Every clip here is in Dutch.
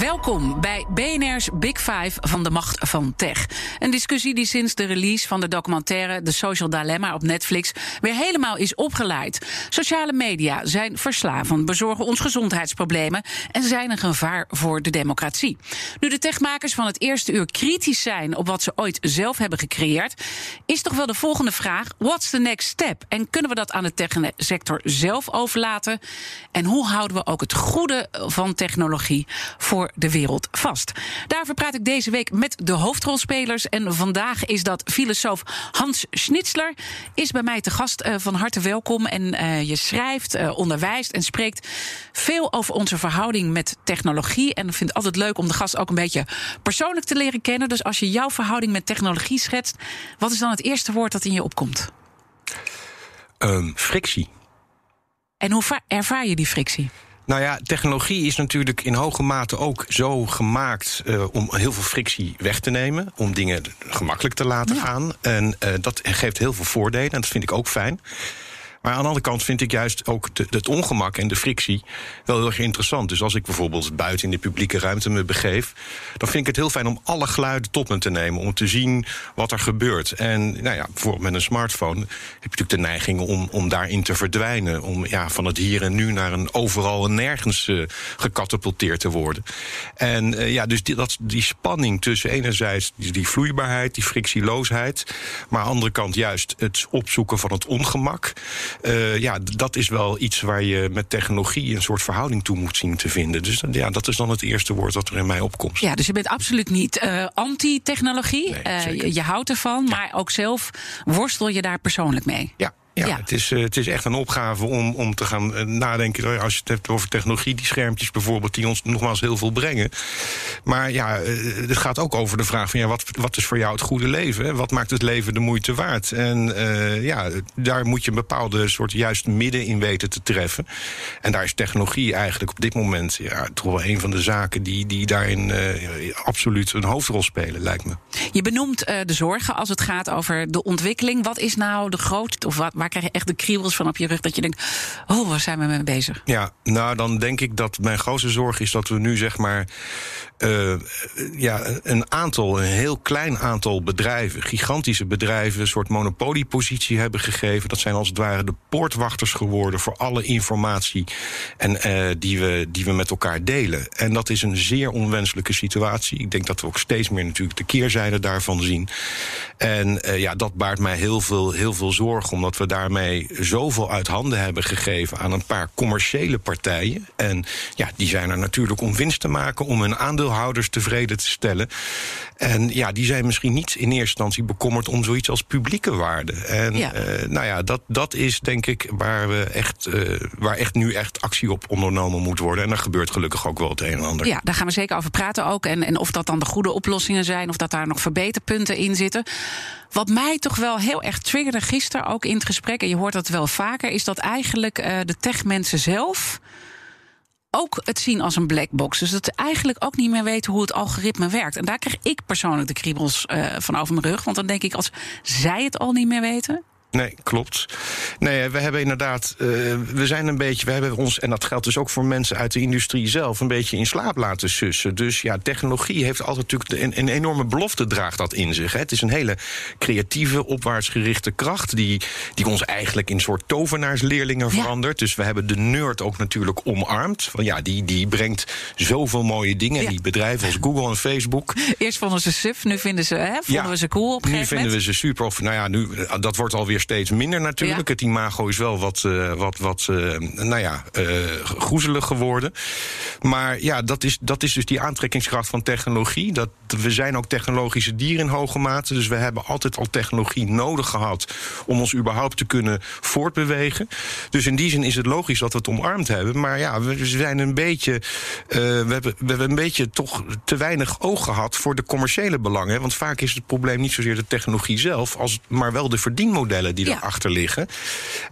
Welkom bij BNR's Big Five van de macht van tech. Een discussie die sinds de release van de documentaire The Social Dilemma op Netflix weer helemaal is opgeleid. Sociale media zijn verslavend, bezorgen ons gezondheidsproblemen en zijn een gevaar voor de democratie. Nu de techmakers van het eerste uur kritisch zijn op wat ze ooit zelf hebben gecreëerd, is toch wel de volgende vraag: what's the next step? En kunnen we dat aan de techsector zelf overlaten? En hoe houden we ook het goede van technologie voor de wereld vast. Daarvoor praat ik deze week met de hoofdrolspelers. En vandaag is dat filosoof Hans Schnitzler. Is bij mij te gast. Uh, van harte welkom. En uh, je schrijft, uh, onderwijst en spreekt veel over onze verhouding met technologie. En ik vind het altijd leuk om de gast ook een beetje persoonlijk te leren kennen. Dus als je jouw verhouding met technologie schetst, wat is dan het eerste woord dat in je opkomt? Um, frictie. En hoe ervaar je die frictie? Nou ja, technologie is natuurlijk in hoge mate ook zo gemaakt uh, om heel veel frictie weg te nemen. Om dingen gemakkelijk te laten ja. gaan. En uh, dat geeft heel veel voordelen. En dat vind ik ook fijn. Maar aan de andere kant vind ik juist ook het ongemak en de frictie wel heel erg interessant. Dus als ik bijvoorbeeld buiten in de publieke ruimte me begeef, dan vind ik het heel fijn om alle geluiden tot me te nemen. Om te zien wat er gebeurt. En nou ja, bijvoorbeeld met een smartphone heb je natuurlijk de neiging om, om daarin te verdwijnen. Om ja, van het hier en nu naar een overal en nergens uh, gecatapulteerd te worden. En uh, ja, dus die, dat, die spanning tussen enerzijds die, die vloeibaarheid, die frictieloosheid. Maar aan de andere kant juist het opzoeken van het ongemak. Uh, ja, dat is wel iets waar je met technologie een soort verhouding toe moet zien te vinden. Dus ja, dat is dan het eerste woord dat er in mij opkomt. Ja, dus je bent absoluut niet uh, anti-technologie. Nee, uh, je, je, houdt ervan, ja. maar ook zelf worstel je daar persoonlijk mee. Ja, ja, ja, Het, is, uh, het is echt een opgave om, om te gaan uh, nadenken. Als je het hebt over technologie, die schermpjes bijvoorbeeld, die ons nogmaals heel veel brengen. Maar ja, uh, het gaat ook over de vraag van ja, wat, wat is voor jou het goede leven? Hè? Wat maakt het leven de moeite waard? En ja, daar moet je een bepaalde soort juist midden in weten te treffen. En daar is technologie eigenlijk op dit moment ja, toch wel een van de zaken die, die daarin absoluut een hoofdrol spelen, lijkt me. Je benoemt de zorgen als het gaat over de ontwikkeling. Wat is nou de grootste, of wat, waar krijg je echt de kriebels van op je rug dat je denkt: oh, waar zijn we mee bezig? Ja, nou dan denk ik dat mijn grootste zorg is dat we nu zeg maar uh, ja, een aantal, een heel klein aantal bedrijven, gigantische bedrijven, een soort monopoliepositie hebben gegeven. Dat zijn als het ware de poortwachters geworden voor alle informatie en, uh, die, we, die we met elkaar delen. En dat is een zeer onwenselijke situatie. Ik denk dat we ook steeds meer natuurlijk de keerzijde daarvan zien. En uh, ja, dat baart mij heel veel, heel veel zorg, omdat we daarmee zoveel uit handen hebben gegeven aan een paar commerciële partijen. En ja, die zijn er natuurlijk om winst te maken, om hun aandeelhouders tevreden te stellen. En ja, die zijn misschien niet in eerste instantie bekommerd om zoiets als publieke waarde. En ja. Uh, nou ja, dat, dat is denk ik waar, we echt, uh, waar echt nu echt actie op ondernomen moet worden. En daar gebeurt gelukkig ook wel het een en ander. Ja, daar gaan we zeker over praten ook. En, en of dat dan de goede oplossingen zijn, of dat daar nog verbeterpunten in zitten. Wat mij toch wel heel erg triggerde gisteren ook in het gesprek, en je hoort dat wel vaker, is dat eigenlijk uh, de techmensen zelf ook het zien als een black box. Dus dat ze eigenlijk ook niet meer weten hoe het algoritme werkt. En daar krijg ik persoonlijk de kriebels uh, van over mijn rug. Want dan denk ik, als zij het al niet meer weten. Nee, klopt. Nee, we hebben inderdaad, uh, we zijn een beetje, we hebben ons, en dat geldt dus ook voor mensen uit de industrie zelf, een beetje in slaap laten sussen. Dus ja, technologie heeft altijd natuurlijk een, een enorme belofte draagt dat in zich. Hè. Het is een hele creatieve, opwaartsgerichte kracht die, die ons eigenlijk in soort tovenaarsleerlingen ja. verandert. Dus we hebben de nerd ook natuurlijk omarmd. Van ja, die, die brengt zoveel mooie dingen. Ja. Die bedrijven als Google en Facebook. Eerst vonden ze suf, nu vinden ze, hè, vonden ja, we ze cool op Nu vinden we ze super. Of nou ja, nu, dat wordt alweer steeds minder natuurlijk. Ja. Het imago is wel wat, uh, wat, wat uh, nou ja, uh, groezelig geworden. Maar ja, dat is, dat is dus die aantrekkingskracht van technologie. Dat, we zijn ook technologische dieren in hoge mate. Dus we hebben altijd al technologie nodig gehad om ons überhaupt te kunnen voortbewegen. Dus in die zin is het logisch dat we het omarmd hebben. Maar ja, we zijn een beetje. we, hebben, we hebben een beetje toch te weinig oog gehad voor de commerciële belangen. Want vaak is het probleem niet zozeer de technologie zelf, als maar wel de verdienmodellen die Ja. erachter liggen.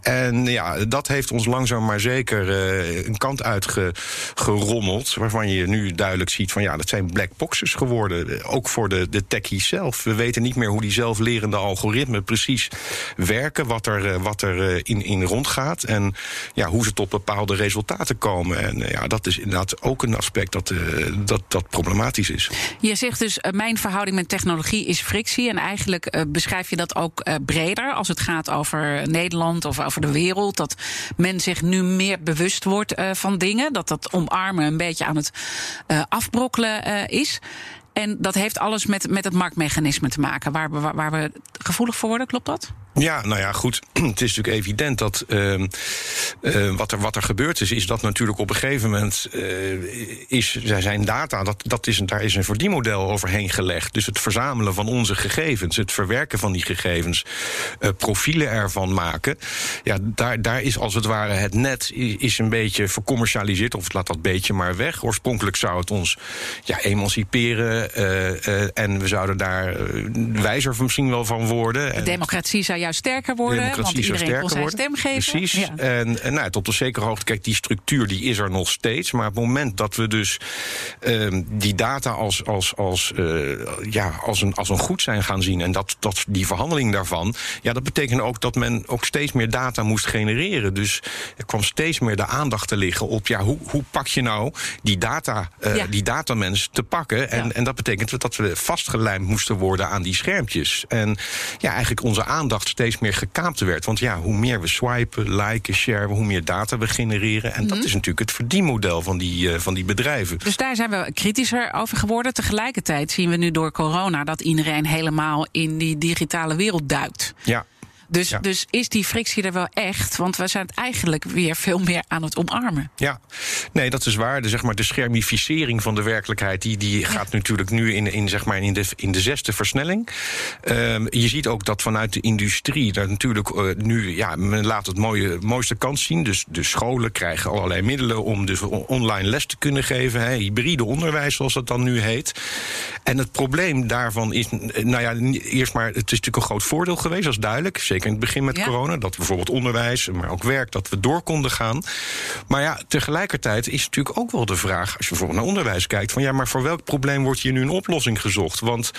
En ja, dat heeft ons langzaam maar zeker eh, een kant uitgerommeld. Waarvan je nu duidelijk ziet van ja, dat zijn black boxes geworden. Eh, Ook voor de, de techies zelf. We weten niet meer hoe die zelflerende algoritmen precies werken. Wat er, eh, wat er eh, in, in rondgaat. En ja, hoe ze tot bepaalde resultaten komen. En ja, dat is inderdaad ook een aspect dat, dat, dat problematisch is. Je zegt dus, mijn verhouding met technologie is frictie. En eigenlijk beschrijf je dat ook breder als het gaat over Nederland of over de wereld. Dat men zich nu meer bewust wordt eh, van dingen. Dat dat omarmen een beetje aan het eh, afbrokkelen eh, is. En dat heeft alles met, met het marktmechanisme te maken, waar waar, waar we gevoelig voor worden, klopt dat? Ja, nou ja, goed. Het is natuurlijk evident dat ehm, eh, wat, er, wat er gebeurd is, is dat natuurlijk op een gegeven moment eh, is zijn data, dat, dat is een, daar is een verdienmodel overheen gelegd. Dus het verzamelen van onze gegevens, het verwerken van die gegevens, eh, profielen ervan maken. Ja, daar, daar is als het ware het net is een beetje vercommercialiseerd, of laat dat beetje maar weg. Oorspronkelijk zou het ons ja, emanciperen eh, en we zouden daar wijzer misschien wel van worden. De democratie zou juist sterker worden, want democratie zou iedereen kon zijn sterker stem geven. Precies. Ja. En, en nou, tot op zekere hoogte, kijk, die structuur die is er nog steeds. Maar op het moment dat we dus ehm, die data als, als, als, eh, ja, als, een, als een goed zijn gaan zien... en dat, dat, die verhandeling daarvan... ja, dat betekent ook dat men ook steeds meer data moest genereren. Dus er kwam steeds meer de aandacht te liggen op... ja, hoe, hoe pak je nou die data, eh, Ja. die datamens te pakken? En, Ja. en dat betekent dat we vastgelijmd moesten worden aan die schermpjes. En ja, eigenlijk onze aandacht steeds meer gekaapt werd. Want ja, hoe meer we swipen, liken, sharen, hoe meer data we genereren. En Mhm. dat is natuurlijk het verdienmodel van die, eh, van die bedrijven. Dus daar zijn we kritischer over geworden. Tegelijkertijd zien we nu door corona dat iedereen helemaal in die digitale wereld duikt. Ja. Dus, Ja. dus is die frictie er wel echt? Want we zijn het eigenlijk weer veel meer aan het omarmen. Ja, nee, dat is waar. De, zeg maar, de schermificering van de werkelijkheid... die, die gaat natuurlijk nu in, in, zeg maar, in, de, in de zesde versnelling. Ehm, je ziet ook dat vanuit de industrie... daar natuurlijk eh, nu... ja, men laat het mooie, mooiste kant zien. Dus de scholen krijgen allerlei middelen... om dus on- online les te kunnen geven. Hè, hybride onderwijs, zoals dat dan nu heet. En het probleem daarvan is... nou ja, eerst maar... het is natuurlijk een groot voordeel geweest, dat is duidelijk. Zeker in het begin met Ja. corona. Dat bijvoorbeeld onderwijs, maar ook werk... dat we door konden gaan. Maar ja, tegelijkertijd is natuurlijk ook wel de vraag... als je bijvoorbeeld naar onderwijs kijkt... van ja, maar voor welk probleem wordt hier nu een oplossing gezocht? Want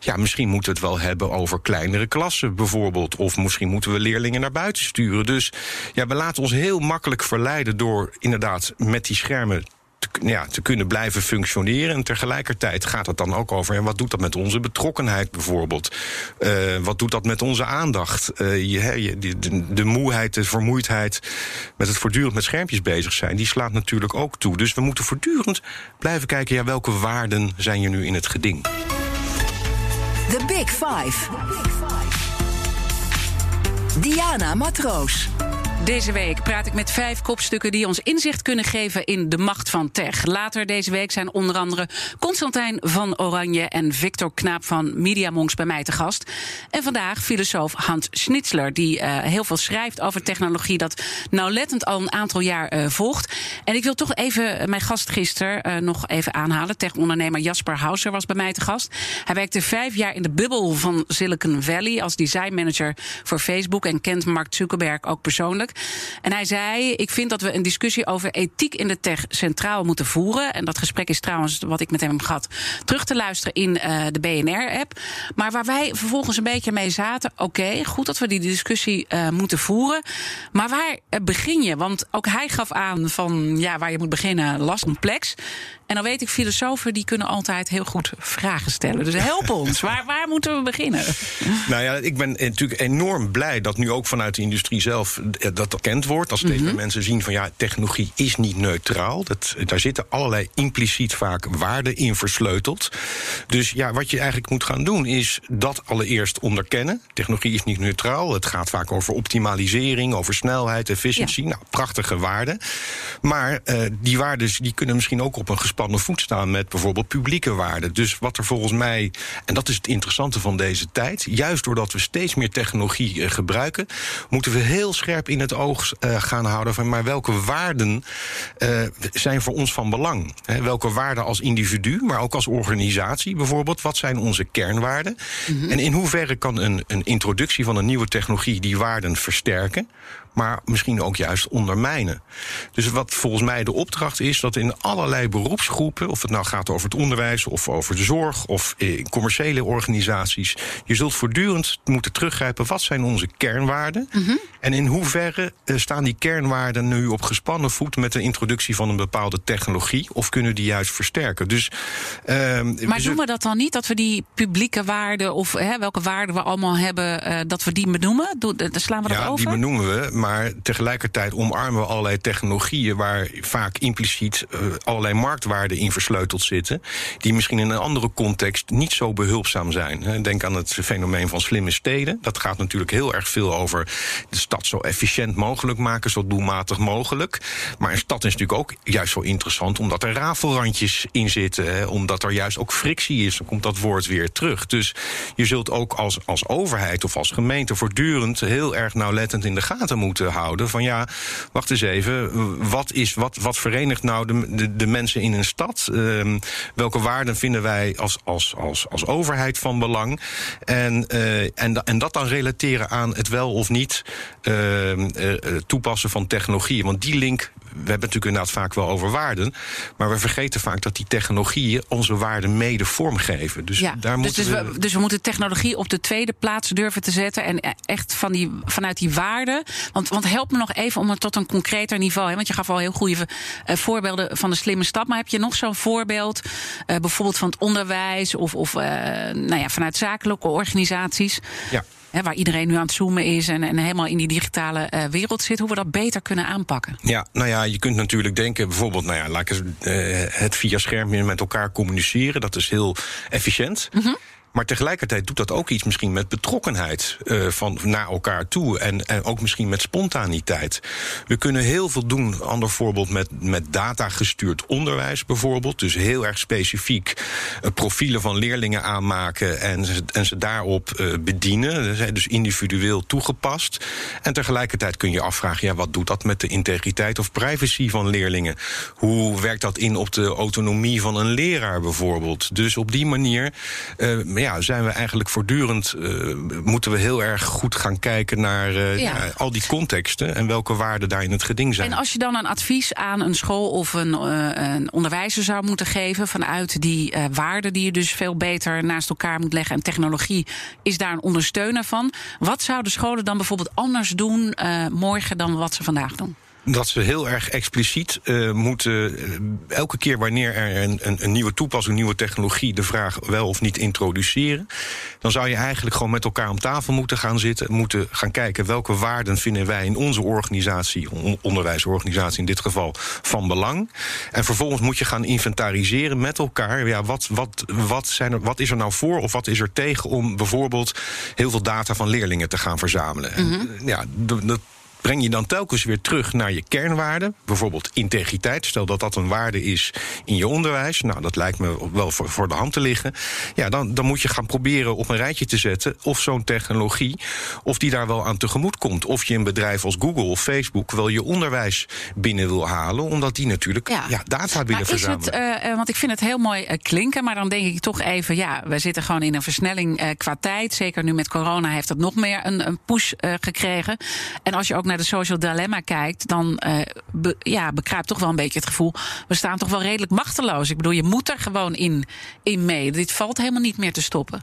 ja, misschien moeten we het wel hebben over kleinere klassen bijvoorbeeld... of misschien moeten we leerlingen naar buiten sturen. Dus ja, we laten ons heel makkelijk verleiden... door inderdaad met die schermen te, ja, te kunnen blijven functioneren. En tegelijkertijd gaat het dan ook over... ja, wat doet dat met onze betrokkenheid bijvoorbeeld? Eh, wat doet dat met onze aandacht? Eh, je, je- de, de, moeheid, de vermoeidheid... met het voortdurend met schermpjes bezig zijn... die slaat natuurlijk ook toe. Dus we moeten voortdurend blijven kijken... Ja, welke waarden zijn er nu in het geding? The Big Five. Diana Matroos. Deze week praat ik met vijf kopstukken die ons inzicht kunnen geven in de macht van tech. Later deze week zijn onder andere Constantijn van Oranje en Victor Knaap van Media Monks bij mij te gast. En vandaag filosoof Hans Schnitzler, die eh, heel veel schrijft over technologie dat nauwlettend al een aantal jaar eh, volgt. En ik wil toch even mijn gast gisteren eh, nog even aanhalen. Tech-ondernemer Jasper Hauser was bij mij te gast. Hij werkte vijf jaar in de bubbel van Silicon Valley als designmanager voor Facebook en kent Mark Zuckerberg ook persoonlijk. En hij zei: Ik vind dat we een discussie over ethiek in de tech centraal moeten voeren. En dat gesprek is trouwens, wat ik met hem gehad, terug te luisteren in eh, de BNR-app. Maar waar wij vervolgens een beetje mee zaten: oké, goed dat we die discussie eh, moeten voeren. Maar waar begin je? Want ook hij gaf aan van ja, waar je moet beginnen, last complex. En dan weet ik, filosofen die kunnen altijd heel goed vragen stellen. Dus help ons. Waar, waar moeten we beginnen? Nou ja, ik ben natuurlijk enorm blij dat nu ook vanuit de industrie zelf eh, dat erkend wordt. Dat steeds meer mensen zien van ja, technologie is niet neutraal. Dat, daar zitten allerlei impliciet vaak waarden in versleuteld. Dus ja, wat je eigenlijk moet gaan doen is dat allereerst onderkennen. Technologie is niet neutraal. Het gaat vaak over optimalisering, over snelheid, efficiëntie. Nou, prachtige waarden. Maar eh, die waarden die kunnen misschien ook op een gespannen voet staan met bijvoorbeeld publieke waarden. Dus wat er volgens mij, en dat is het interessante van deze tijd, juist doordat we steeds meer technologie eh, gebruiken, moeten we heel scherp in het oog uh, gaan houden van maar welke waarden uh, zijn voor ons van belang? Welke waarden als individu, maar ook als organisatie bijvoorbeeld? Wat zijn onze kernwaarden? Mm -hmm. En in hoeverre kan een, een introductie van een nieuwe technologie die waarden versterken? Maar misschien ook juist ondermijnen. Dus wat volgens mij de opdracht is, dat in allerlei beroepsgroepen, of het nou gaat over het onderwijs of over de zorg of in commerciële organisaties, je zult voortdurend moeten teruggrijpen wat zijn onze kernwaarden mm -hmm. en in hoeverre uh, staan die kernwaarden nu op gespannen voet met de introductie van een bepaalde technologie of kunnen die juist versterken. Dus, uh, maar doen we dat dan niet, dat we die publieke waarden of hè, welke waarden we allemaal hebben, uh, dat we die benoemen? Doe, slaan we dat ja, over? die benoemen we, maar tegelijkertijd omarmen we allerlei technologieën waar vaak impliciet uh, allerlei marktwaarden in versleuteld zitten, die misschien in een andere context niet zo behulpzaam zijn. Denk aan het fenomeen van slimme steden. Dat gaat natuurlijk heel erg veel over de stad zo efficiënt mogelijk maken, zo doelmatig mogelijk. Maar een stad is natuurlijk ook juist zo interessant omdat er rafelrandjes in zitten, omdat er juist ook frictie is. Dan komt dat woord weer terug. Dus je zult ook als, als overheid of als gemeente voortdurend heel erg nauwlettend in de gaten moeten houden. Van ja, wacht eens even. Wat, is, wat, wat verenigt nou de, de, de mensen in een stad? Uh, welke waarden vinden wij als, als, als, als overheid van belang? En, uh, en, en dat dan relateren aan het wel of niet uh, toepassen van technologieën. Want die link we hebben natuurlijk inderdaad vaak wel over waarden. Maar we vergeten vaak dat die technologieën onze waarden mede vormgeven. Dus ja, daar dus, moeten dus we, dus we moeten technologie op de tweede plaats durven te zetten. En echt van die, vanuit die waarden. Want, want help me nog even om het tot een concreter niveau. Hè, want je gaf al heel goede uh, voorbeelden van de slimme stap. Maar heb je nog zo'n voorbeeld? Uh, bijvoorbeeld van het onderwijs of, of uh, nou ja, vanuit zakelijke organisaties. Ja. Hè, waar iedereen nu aan het zoomen is en, en helemaal in die digitale uh, wereld zit, hoe we dat beter kunnen aanpakken. Ja, nou ja, je kunt natuurlijk denken, bijvoorbeeld, nou ja, laat ik eens, uh, het via schermen met elkaar communiceren. Dat is heel efficiënt. Mm -hmm. Maar tegelijkertijd doet dat ook iets misschien met betrokkenheid uh, van naar elkaar toe. En, en ook misschien met spontaniteit. We kunnen heel veel doen. Ander voorbeeld met, met datagestuurd onderwijs bijvoorbeeld. Dus heel erg specifiek uh, profielen van leerlingen aanmaken en en ze daarop uh, bedienen. Dus individueel toegepast. En tegelijkertijd kun je afvragen: ja, wat doet dat met de integriteit of privacy van leerlingen? Hoe werkt dat in op de autonomie van een leraar bijvoorbeeld? Dus op die manier. Uh, ja, zijn we eigenlijk voortdurend. Uh, moeten we heel erg goed gaan kijken naar uh, ja. Ja, al die contexten en welke waarden daar in het geding zijn. En als je dan een advies aan een school of een, uh, een onderwijzer zou moeten geven vanuit die waarden die je dus veel beter naast elkaar moet leggen en technologie is daar een ondersteuner van. Wat zouden scholen dan bijvoorbeeld anders doen morgen dan wat ze vandaag doen? Dat ze heel erg expliciet uh, moeten. Uh, elke keer wanneer er een, een, een, nieuwe toepassing, een nieuwe technologie. de vraag wel of niet introduceren. dan zou je eigenlijk gewoon met elkaar om tafel moeten gaan zitten. moeten gaan kijken welke waarden vinden wij in onze organisatie. On, onderwijsorganisatie in dit geval. van belang. En vervolgens moet je gaan inventariseren met elkaar. Ja, wat, wat, wat, zijn er, wat is er nou voor of wat is er tegen om bijvoorbeeld heel veel data van leerlingen te gaan verzamelen? Mm -hmm. en, ja, dat breng je dan telkens weer terug naar je kernwaarden. Bijvoorbeeld integriteit. Stel dat dat een waarde is in je onderwijs. Nou, dat lijkt me wel voor, voor de hand te liggen. Ja, dan, dan moet je gaan proberen op een rijtje te zetten of zo'n technologie, of die daar wel aan tegemoet komt. Of je een bedrijf als Google of Facebook wel je onderwijs binnen wil halen, omdat die natuurlijk ja. Ja, data willen maar verzamelen. Het, uh, want ik vind het heel mooi uh, klinken, maar dan denk ik toch even, ja, we zitten gewoon in een versnelling uh, qua tijd. Zeker nu met corona heeft het nog meer een, een push gekregen. En als je ook naar de social dilemma kijkt, dan uh, ja, bekruipt toch wel een beetje het gevoel. We staan toch wel redelijk machteloos. Ik bedoel, je moet er gewoon in, in mee. Dit valt helemaal niet meer te stoppen.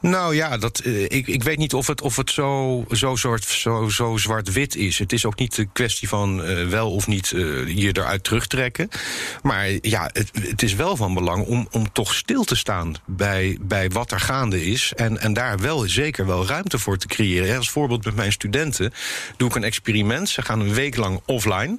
Nou ja, dat, uh, ik, ik weet niet of het, of het zo, zo, zo, zo zwart-wit is. Het is ook niet een kwestie van uh, wel of niet uh, je eruit terugtrekken. Maar ja, het, het is wel van belang om, om toch stil te staan bij, bij wat er gaande is. En, en daar wel zeker wel ruimte voor te creëren. Als voorbeeld met mijn studenten doe ik een experiment. Ze gaan een week lang offline.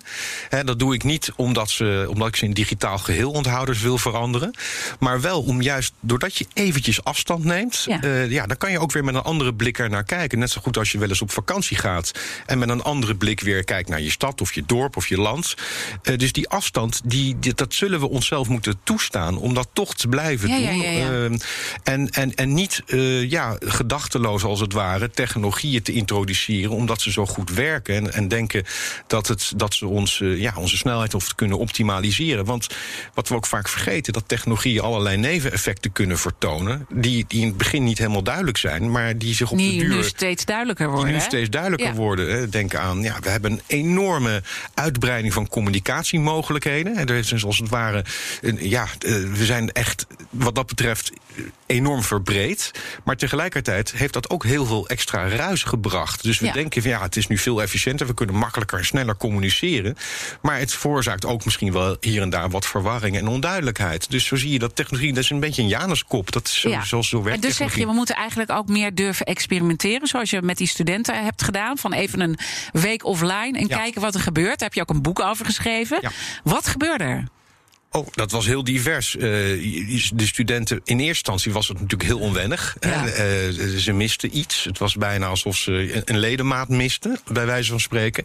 Dat doe ik niet omdat, ze, omdat ik ze in digitaal geheel onthouders wil veranderen. Maar wel om juist, doordat je eventjes afstand neemt ja. ja. dan kan je ook weer met een andere blik er naar kijken. Net zo goed als je wel eens op vakantie gaat en met een andere blik weer kijkt naar je stad of je dorp of je land. dus die afstand, die, dat zullen we onszelf moeten toestaan om dat toch te blijven doen. Ehm, en, en, en niet ja, gedachteloos als het ware technologieën te introduceren omdat ze zo goed werken en, en denken dat, het, dat ze ons, ja, onze snelheid of kunnen optimaliseren. Want wat we ook vaak vergeten, dat technologieën allerlei neveneffecten kunnen vertonen. Die, die in het begin niet helemaal duidelijk zijn, maar die zich op die de duur. nu steeds duidelijker worden. Die nu steeds duidelijker worden. Denk aan, ja, we hebben een enorme uitbreiding van communicatiemogelijkheden. En er is dus als het ware, ja, eh, we zijn echt wat dat betreft enorm verbreed. Maar tegelijkertijd heeft dat ook heel veel extra ruis gebracht. Dus we denken van ja, het is nu veel efficiënter, we kunnen makkelijker en sneller communiceren. Maar het veroorzaakt ook misschien wel hier en daar wat verwarring en onduidelijkheid. Dus zo zie je dat technologie, dat is een beetje een Januskop. Dat is zo, ja. zoals zo werkt. En dus zeg je, we moeten eigenlijk ook meer durven experimenteren, zoals je met die studenten hebt gedaan. Van even een week offline en kijken wat er gebeurt. Daar heb je ook een boek over geschreven. Wat gebeurde er? Oh, dat was heel divers. Uh, de studenten, in eerste instantie was het natuurlijk heel onwennig. Ja. Uh, ze misten iets. Het was bijna alsof ze een ledemaat misten, bij wijze van spreken.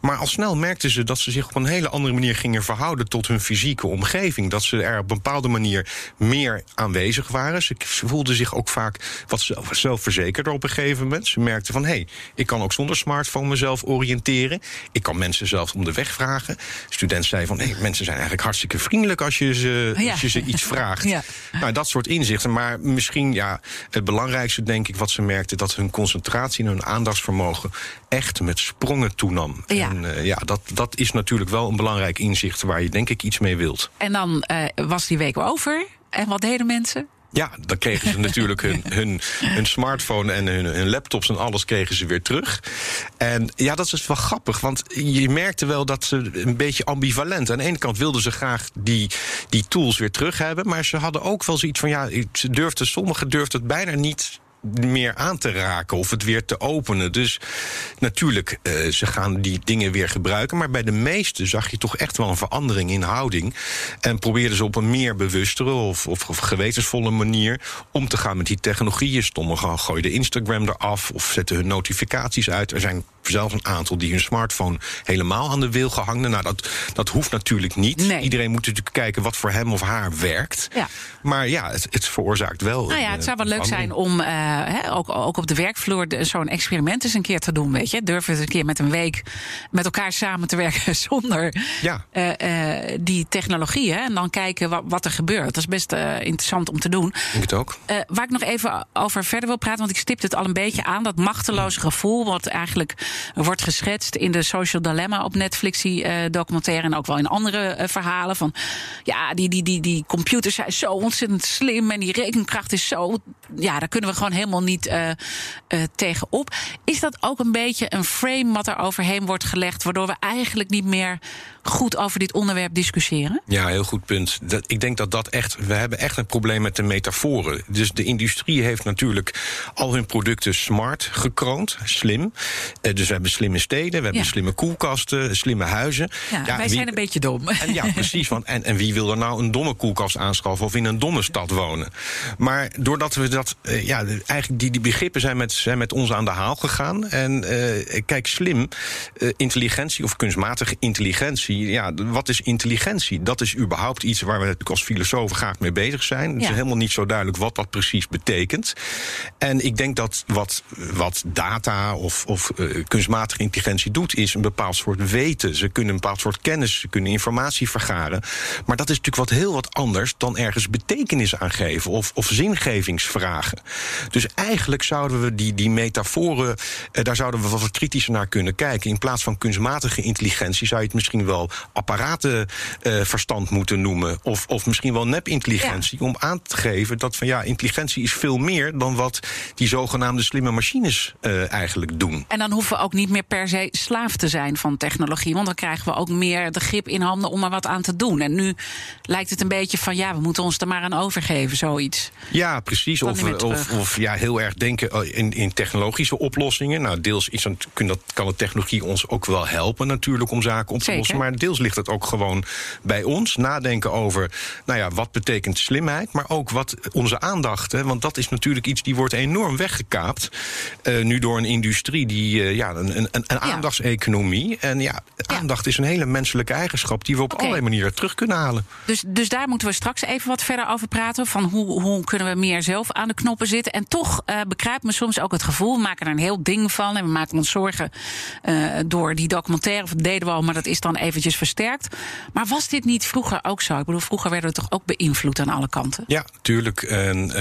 Maar al snel merkten ze dat ze zich op een hele andere manier gingen verhouden tot hun fysieke omgeving. Dat ze er op een bepaalde manier meer aanwezig waren. Ze voelden zich ook vaak wat zelfverzekerder op een gegeven moment. Ze merkten van hé, hey, ik kan ook zonder smartphone mezelf oriënteren. Ik kan mensen zelf om de weg vragen. De student zei van hé, hey, mensen zijn eigenlijk hartstikke vriendelijk als je ze, als je ze iets vraagt. Ja. Nou, dat soort inzichten. Maar misschien ja, het belangrijkste, denk ik, wat ze merkten, dat hun concentratie en hun aandachtsvermogen echt met sprongen toenam. Ja. En uh, ja, dat, dat is natuurlijk wel een belangrijk inzicht waar je denk ik iets mee wilt. En dan uh, was die week over. En wat deden mensen? Ja, dan kregen ze natuurlijk hun, hun, hun smartphone en hun, hun, laptops en alles kregen ze weer terug. En ja, dat is wel grappig, want je merkte wel dat ze een beetje ambivalent. Aan de ene kant wilden ze graag die, die tools weer terug hebben, maar ze hadden ook wel zoiets van ja, ze durfden, sommigen durfden het bijna niet meer aan te raken of het weer te openen. Dus natuurlijk, uh, ze gaan die dingen weer gebruiken. Maar bij de meeste zag je toch echt wel een verandering in houding. En probeerden ze op een meer bewustere of, of, of gewetensvolle manier om te gaan met die technologieën. Sommigen gooiden Instagram eraf of zetten hun notificaties uit. Er zijn zelfs een aantal die hun smartphone helemaal aan de wil gehangen. Nou, dat, dat hoeft natuurlijk niet. Iedereen moet natuurlijk kijken wat voor hem of haar werkt. Ja. Maar ja, het, het veroorzaakt wel. Nou ja, het zou wel leuk zijn om uh, ook, ook op de werkvloer zo'n experiment eens een keer te doen. Weet je, durf het een keer met een week met elkaar samen te werken zonder ja. uh, uh, die technologie. Hè, en dan kijken wat, wat, er gebeurt. Dat is best interessant om te doen. Ik het ook. waar ik nog even over verder wil praten, want ik stipte het al een beetje aan. Dat machteloze gevoel, wat eigenlijk wordt geschetst in de Social Dilemma op Netflix, die uh, documentaire. En ook wel in andere uh, verhalen. Van ja, die, die, die, die computers zijn zo ontzettend slim. En die rekenkracht is zo. Ja, daar kunnen we gewoon helemaal niet uh, tegenop. Is dat ook een beetje een frame wat er overheen wordt gelegd, waardoor we eigenlijk niet meer goed over dit onderwerp discussiëren? Ja, heel goed punt. Dat, ik denk dat dat echt. We hebben echt een probleem met de metaforen. Dus de industrie heeft natuurlijk al hun producten smart gekroond, slim. dus we hebben slimme steden, we hebben slimme koelkasten, slimme huizen. Ja, wij zijn een beetje dom. En ja, precies. Want, en, en wie wil er nou een domme koelkast aanschaffen of in een domme stad wonen? Maar doordat we dat, uh, ja, eigenlijk die, die begrippen zijn met, zijn met ons aan de haal gegaan. En uh, kijk, slim, intelligentie of kunstmatige intelligentie. Ja, wat is intelligentie? Dat is überhaupt iets waar we natuurlijk als filosofen graag mee bezig zijn. Het is helemaal niet zo duidelijk wat dat precies betekent. En ik denk dat wat, wat data of, of kunstmatige kunstmatige intelligentie doet, is een bepaald soort weten. Ze kunnen een bepaald soort kennis, ze kunnen informatie vergaren. Maar dat is natuurlijk wat heel wat anders dan ergens betekenis aan geven of, of zingevingsvragen. Dus eigenlijk zouden we die, die metaforen, eh, daar zouden we wat kritischer naar kunnen kijken. In plaats van kunstmatige intelligentie zou je het misschien wel apparatenverstand eh, moeten noemen. Of, of misschien wel nepintelligentie. Ja. Om aan te geven dat van ja, intelligentie is veel meer dan wat die zogenaamde slimme machines uh, eigenlijk doen. En dan hoeven we ook niet meer per se slaaf te zijn van technologie. Want dan krijgen we ook meer de grip in handen om er wat aan te doen. En nu lijkt het een beetje van ja, we moeten ons er maar aan overgeven, zoiets. Ja, precies. Of, of, of, ja, heel erg denken in, in technologische oplossingen. Nou, deels is dat, kan de technologie ons ook wel helpen natuurlijk om zaken op te lossen. Maar deels ligt het ook gewoon bij ons. Nadenken over, nou ja, wat betekent slimheid, maar ook wat onze aandacht. Hè, want dat is natuurlijk iets die wordt enorm weggekaapt. Uh, nu door een industrie die, uh, ja, een, een, een aandachtseconomie. En ja, aandacht is een hele menselijke eigenschap die we op okay. allerlei manieren terug kunnen halen. Dus, dus daar moeten we straks even wat verder over praten. Van hoe, hoe kunnen we meer zelf aan de knoppen zitten. En toch uh, begrijpt me soms ook het gevoel. We maken er een heel ding van. En we maken ons zorgen door die documentaire. Of dat deden we al, maar dat is dan eventjes versterkt. Maar was dit niet vroeger ook zo? Ik bedoel, vroeger werden we toch ook beïnvloed aan alle kanten? Ja, tuurlijk. En,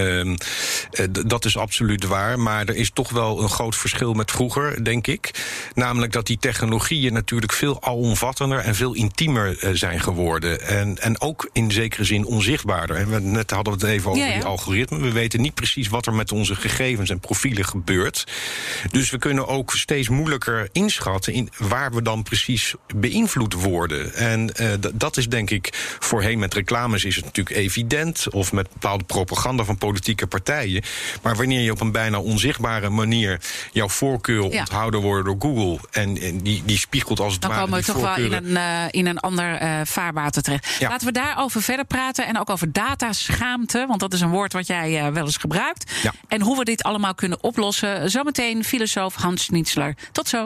uh, dat is absoluut waar. Maar er is toch wel een groot verschil met vroeger, denk ik. Namelijk dat die technologieën natuurlijk veel alomvattender en veel intiemer uh, zijn geworden. En, en ook in zekere zin onzichtbaarder. En we, net hadden we het even over ja, ja. die algoritmen. We weten niet precies wat er met onze gegevens en profielen gebeurt. Dus we kunnen ook steeds moeilijker inschatten in waar we dan precies beïnvloed worden. En uh, dat is denk ik voorheen met reclames is het natuurlijk evident. Of met bepaalde propaganda van politieke partijen. Maar wanneer je op een bijna onzichtbare manier jouw voorkeur ja. onthouden worden door Google. En, en, die, die spiegelt als het dan ware. Dan komen we toch wel in een, uh, in een ander uh, vaarwater terecht. Ja. Laten we daarover verder praten. En ook over dataschaamte. Want dat is een woord wat jij wel eens gebruikt. Ja. En hoe we dit allemaal kunnen oplossen. Zometeen filosoof Hans Schnitzler. Tot zo.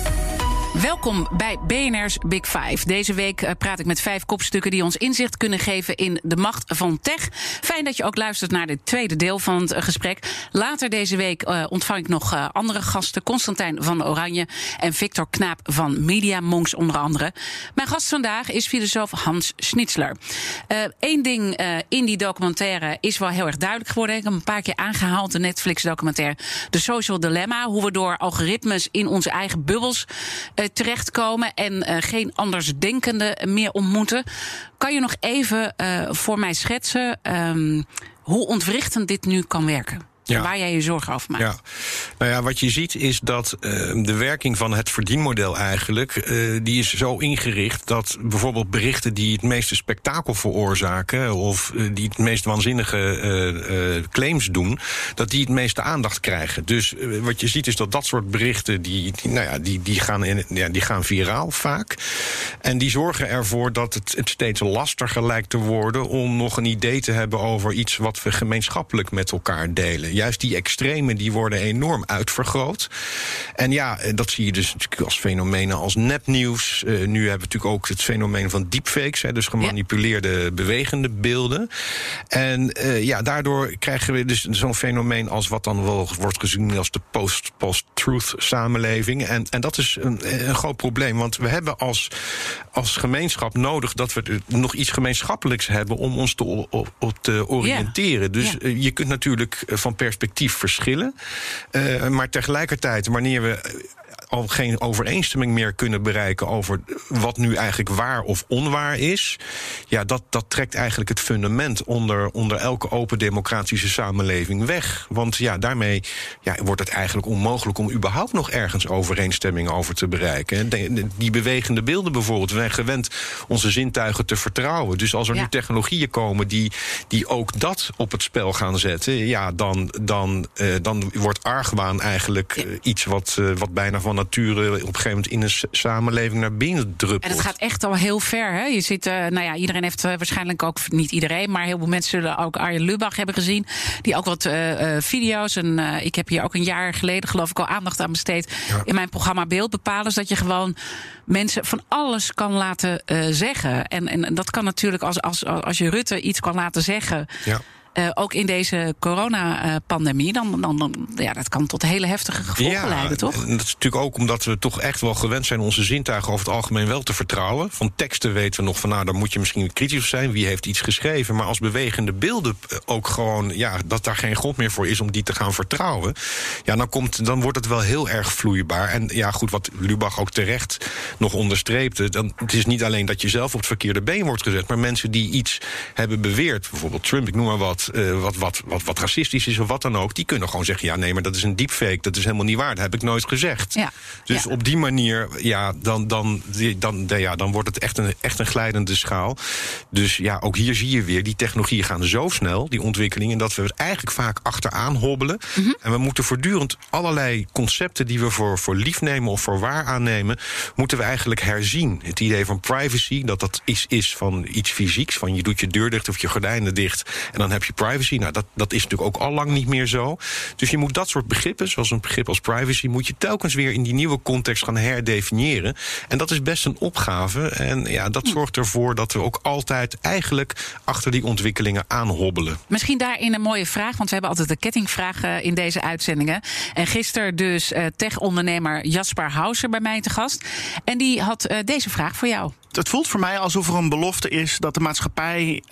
Welkom bij BNR's Big Five. Deze week uh, praat ik met vijf kopstukken die ons inzicht kunnen geven in de macht van tech. Fijn dat je ook luistert naar dit tweede deel van het uh, gesprek. Later deze week uh, ontvang ik nog andere gasten. Constantijn van Oranje en Victor Knaap van Media Monks onder andere. Mijn gast vandaag is filosoof Hans Schnitzler. Eén ding in die documentaire is wel heel erg duidelijk geworden. Ik heb een paar keer aangehaald, de Netflix documentaire. De Social Dilemma, hoe we door algoritmes in onze eigen bubbels terechtkomen en uh, geen andersdenkenden meer ontmoeten. Kan je nog even uh, voor mij schetsen um, hoe ontwrichtend dit nu kan werken? Ja. Waar jij je zorgen over maakt. Ja. Nou ja, wat je ziet is dat uh, de werking van het verdienmodel eigenlijk... Uh, die is zo ingericht dat bijvoorbeeld berichten die het meeste spektakel veroorzaken... of uh, die het meest waanzinnige claims doen... dat die het meeste aandacht krijgen. Dus wat je ziet is dat dat soort berichten... die, die, nou ja, die, die, gaan, in, ja, die gaan viraal vaak. En die zorgen ervoor dat het, het steeds lastiger lijkt te worden... om nog een idee te hebben over iets wat we gemeenschappelijk met elkaar delen juist die extremen die worden enorm uitvergroot. En ja, dat zie je dus natuurlijk als fenomenen als nepnieuws. Uh, nu hebben we natuurlijk ook het fenomeen van deepfakes, hè, dus gemanipuleerde ja. bewegende beelden. En uh, ja, daardoor krijgen we dus zo'n fenomeen als wat dan wel wordt gezien als de post-truth samenleving. En, en dat is een, een groot probleem, want we hebben als, als gemeenschap nodig dat we nog iets gemeenschappelijks hebben om ons te, op, op te oriënteren. Ja. Dus ja. je kunt natuurlijk van perspectief verschillen. Uh, maar tegelijkertijd, wanneer we al geen overeenstemming meer kunnen bereiken over wat nu eigenlijk waar of onwaar is. Ja, dat, dat trekt eigenlijk het fundament onder, onder elke open democratische samenleving weg. Want ja, daarmee ja, wordt het eigenlijk onmogelijk om überhaupt nog ergens overeenstemming over te bereiken. Die bewegende beelden bijvoorbeeld. We zijn gewend onze zintuigen te vertrouwen. Dus als er ja. nu technologieën komen die, die ook dat op het spel gaan zetten, ja, dan, dan, uh, dan wordt argwaan eigenlijk uh, iets wat, uh, wat bijna van nature op een gegeven moment in een samenleving naar binnen druppelt. En het gaat echt al heel ver. Hè? Je zit, uh, nou ja, iedereen heeft uh, waarschijnlijk ook, niet iedereen, maar heel veel mensen zullen ook Arjen Lubach hebben gezien. Die ook wat uh, video's. En ik heb hier ook een jaar geleden, geloof ik, al aandacht aan besteed. Ja. In mijn programma Beeldbepalers. Dat je gewoon mensen van alles kan laten zeggen. En, en dat kan natuurlijk als, als, als je Rutte iets kan laten zeggen. Ja Uh, ook in deze coronapandemie, dan, dan, dan ja, dat kan tot hele heftige gevolgen ja, leiden, toch? En dat is natuurlijk ook omdat we toch echt wel gewend zijn onze zintuigen over het algemeen wel te vertrouwen. Van teksten weten we nog van nou, daar moet je misschien kritisch zijn. Wie heeft iets geschreven? Maar als bewegende beelden ook gewoon, ja, dat daar geen grond meer voor is om die te gaan vertrouwen. Ja, dan, komt, dan wordt het wel heel erg vloeibaar. En ja, goed, wat Lubach ook terecht nog onderstreepte. Dan, het is niet alleen dat je zelf op het verkeerde been wordt gezet, maar mensen die iets hebben beweerd, bijvoorbeeld Trump, ik noem maar wat, uh, wat, wat, wat, wat racistisch is of wat dan ook, die kunnen gewoon zeggen: ja, nee, maar dat is een deepfake, dat is helemaal niet waar, dat heb ik nooit gezegd. Ja. Dus ja. op die manier, ja, dan, dan, dan, dan, ja, dan wordt het echt een, echt een glijdende schaal. Dus ja, ook hier zie je weer, die technologieën gaan zo snel, die ontwikkelingen, dat we het eigenlijk vaak achteraan hobbelen. Mm -hmm. En we moeten voortdurend allerlei concepten die we voor, voor lief nemen of voor waar aannemen, moeten we eigenlijk herzien. Het idee van privacy, dat dat iets is van iets fysieks, van je doet je deur dicht of je gordijnen dicht en dan heb je privacy. Nou, dat, dat is natuurlijk ook al lang niet meer zo. Dus je moet dat soort begrippen, zoals een begrip als privacy, moet je telkens weer in die nieuwe context gaan herdefiniëren. En dat is best een opgave. En ja, dat zorgt ervoor dat we ook altijd eigenlijk achter die ontwikkelingen aanhobbelen. Misschien daarin een mooie vraag, want we hebben altijd de kettingvraag uh, in deze uitzendingen. En gisteren dus uh, tech-ondernemer Jasper Hauser bij mij te gast. En die had uh, deze vraag voor jou. Het voelt voor mij alsof er een belofte is dat de maatschappij,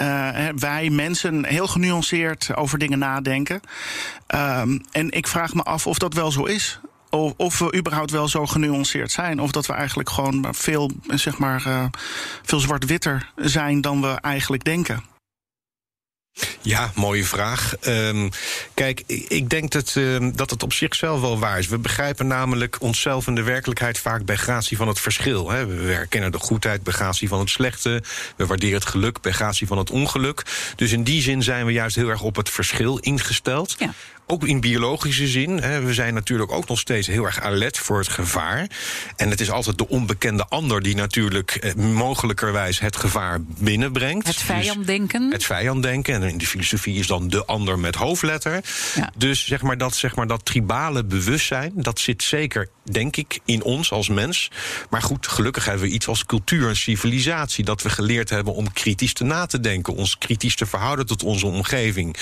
wij mensen, heel genuanceerd over dingen nadenken. Um, en ik vraag me af of dat wel zo is of we überhaupt wel zo genuanceerd zijn. Of dat we eigenlijk gewoon veel, zeg maar, uh, veel zwart-witter zijn dan we eigenlijk denken. Ja, mooie vraag. Um, kijk, ik denk dat, uh, dat het op zichzelf wel waar is. We begrijpen namelijk onszelf en de werkelijkheid vaak bij gratie van het verschil. Hè. We herkennen de goedheid bij gratie van het slechte. We waarderen het geluk bij gratie van het ongeluk. Dus in die zin zijn we juist heel erg op het verschil ingesteld. Ja. Ook in biologische zin. Hè. We zijn natuurlijk ook nog steeds heel erg alert voor het gevaar. En het is altijd de onbekende ander die natuurlijk eh, mogelijkerwijs het gevaar binnenbrengt. Het vijanddenken. Dus het vijanddenken. En in de filosofie is dan de ander met hoofdletter. Ja. Dus zeg maar, dat, zeg maar dat tribale bewustzijn, dat zit zeker, denk ik, in ons als mens. Maar goed, gelukkig hebben we iets als cultuur en civilisatie. Dat we geleerd hebben om kritisch te na te denken. Ons kritisch te verhouden tot onze omgeving.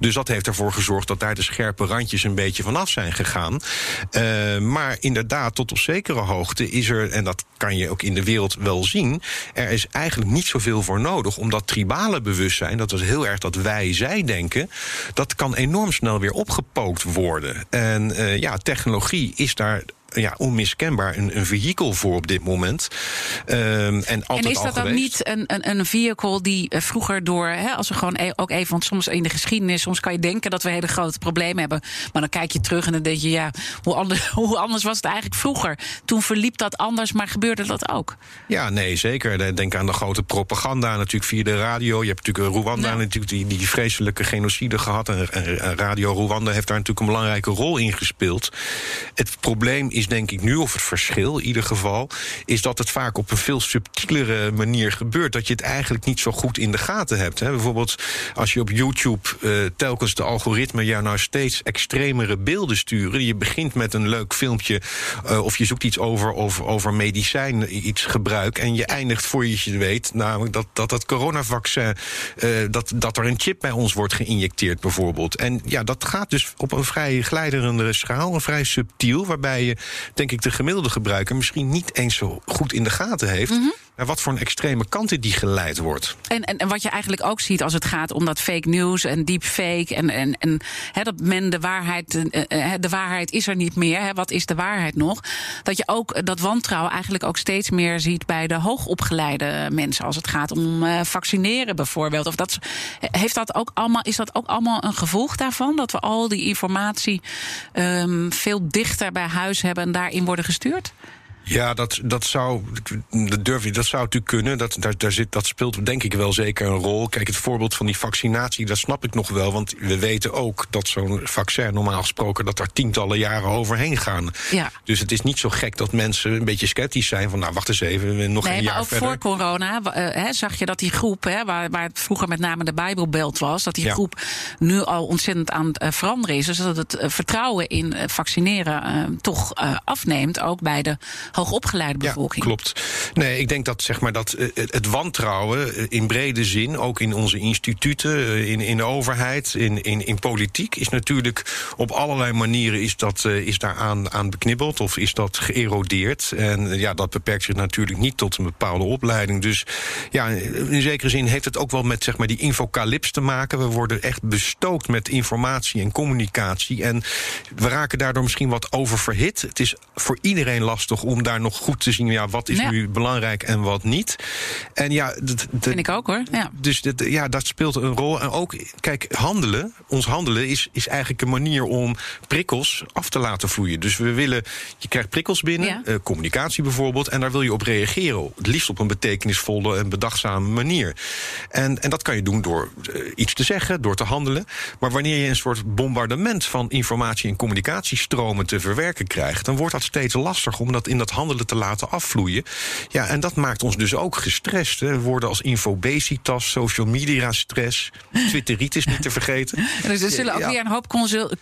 Dus dat heeft ervoor gezorgd dat daar de scherpe randjes een beetje vanaf zijn gegaan. Uh, maar inderdaad, tot op zekere hoogte is er, en dat kan je ook in de wereld wel zien, er is eigenlijk niet zoveel voor nodig om dat tribale bewustzijn, dat is heel erg dat wij-zij denken, dat kan enorm snel weer opgepookt worden. En uh, ja, technologie is daar ja, onmiskenbaar een, een vehikel voor op dit moment. Um, en, altijd en is dat dan niet een, een, een vehicle die uh, vroeger door, hè, als we gewoon e ook even, want soms in de geschiedenis, soms kan je denken dat we hele grote problemen hebben. Maar dan kijk je terug en dan denk je, ja, hoe anders, hoe anders was het eigenlijk vroeger? Toen verliep dat anders, maar gebeurde dat ook? Ja, nee, zeker. Denk aan de grote propaganda, natuurlijk via de radio. Je hebt natuurlijk Rwanda, ja. natuurlijk die, die vreselijke genocide gehad. En, en Radio Rwanda heeft daar natuurlijk een belangrijke rol in gespeeld. Het probleem is denk ik nu, of het verschil in ieder geval, is dat het vaak op een veel subtielere manier gebeurt. Dat je het eigenlijk niet zo goed in de gaten hebt. Hè. Bijvoorbeeld als je op YouTube uh, telkens de algoritme jou nou steeds extremere beelden sturen. Je begint met een leuk filmpje uh, of je zoekt iets over, over, over medicijn, iets gebruik. En je eindigt voor je het weet, namelijk dat dat, dat coronavaccin, uh, dat, dat er een chip bij ons wordt geïnjecteerd bijvoorbeeld. En ja, dat gaat dus op een vrij glijderende schaal, een vrij subtiel, waarbij je denk ik de gemiddelde gebruiker misschien niet eens zo goed in de gaten heeft. -hmm. Wat voor een extreme kant die geleid wordt. En, en, en wat je eigenlijk ook ziet als het gaat om dat fake news en deepfake. En, en, en dat men de waarheid. Uh, de waarheid is er niet meer. Wat is de waarheid nog? Dat je ook dat wantrouwen eigenlijk ook steeds meer ziet bij de hoogopgeleide mensen. Als het gaat om vaccineren bijvoorbeeld. Of dat, heeft dat ook allemaal, is dat ook allemaal een gevolg daarvan? Dat we al die informatie um, veel dichter bij huis hebben en daarin worden gestuurd? Ja, dat, dat zou. Dat durf je, dat zou natuurlijk kunnen. Dat, daar, daar zit, dat speelt denk ik wel zeker een rol. Kijk, het voorbeeld van die vaccinatie, dat snap ik nog wel. Want we weten ook dat zo'n vaccin normaal gesproken dat er tientallen jaren overheen gaan. Ja. Dus het is niet zo gek dat mensen een beetje sceptisch zijn van nou wacht eens even, nog nee, een jaar maar ook verder. voor corona hè, zag je dat die groep, waar, waar het vroeger met name de Bijbelbelt was, dat die Ja. groep nu al ontzettend aan het uh, veranderen is. Dus dat het uh, vertrouwen in vaccineren uh, toch uh, afneemt, ook bij de hoogopgeleide bevolking. Ja, klopt. Nee, ik denk dat zeg maar dat het wantrouwen in brede zin, ook in onze instituten, in, in de overheid, in, in, in politiek, is natuurlijk op allerlei manieren is dat, is daar aan, beknibbeld of is dat geërodeerd. En ja, dat beperkt zich natuurlijk niet tot een bepaalde opleiding. Dus ja, in zekere zin heeft het ook wel met zeg maar, die infocalips te maken. We worden echt bestookt met informatie en communicatie. En we raken daardoor misschien wat oververhit. Het is voor iedereen lastig om daar nog goed te zien. Ja, wat is nu belangrijk en wat niet. En ja, dat vind ik ook hoor. Ja. Dus dat, ja, dat speelt een rol. En ook, kijk, handelen, ons handelen is, is eigenlijk een manier om prikkels af te laten vloeien. Dus we willen, je krijgt prikkels binnen, eh, communicatie bijvoorbeeld, en daar wil je op reageren. Het liefst op een betekenisvolle en bedachtzame manier. En, en dat kan je doen door eh, iets te zeggen, door te handelen. Maar wanneer je een soort bombardement van informatie- en communicatiestromen te verwerken krijgt, dan wordt dat steeds lastiger om dat in dat handelen te laten afvloeien. Ja, en dat maakt ons dus ook gestrest. Hè. Woorden als infobesitas, social media stress, twitteritis niet te vergeten. En dus er zullen ook weer een hoop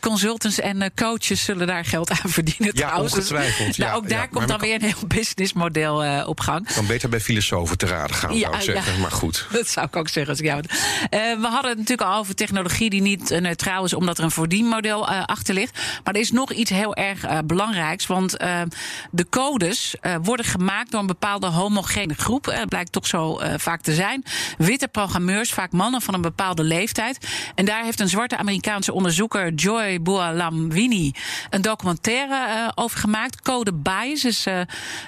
consultants en eh, coaches zullen daar geld aan verdienen. Ja, trouwens. Dus, ongetwijfeld. nou, ook daar komt dan weer een heel businessmodel uh, op gang. Kan beter bij filosofen te raden gaan, zou ik zeggen. Maar goed. Dat zou ik ook zeggen als ik jou. Uh, we hadden het natuurlijk al over technologie die niet neutraal is, omdat er een verdienmodel achter ligt. Maar er is nog iets heel erg belangrijks. Want de codes worden gemaakt door een bepaalde homogene groep. Dat blijkt toch zo vaak te zijn. Witte programmeurs, vaak mannen van een bepaalde leeftijd. En daar heeft een zwarte Amerikaanse onderzoeker, Joy Bualamwini, een documentaire over gemaakt. Code bias. Dus, uh,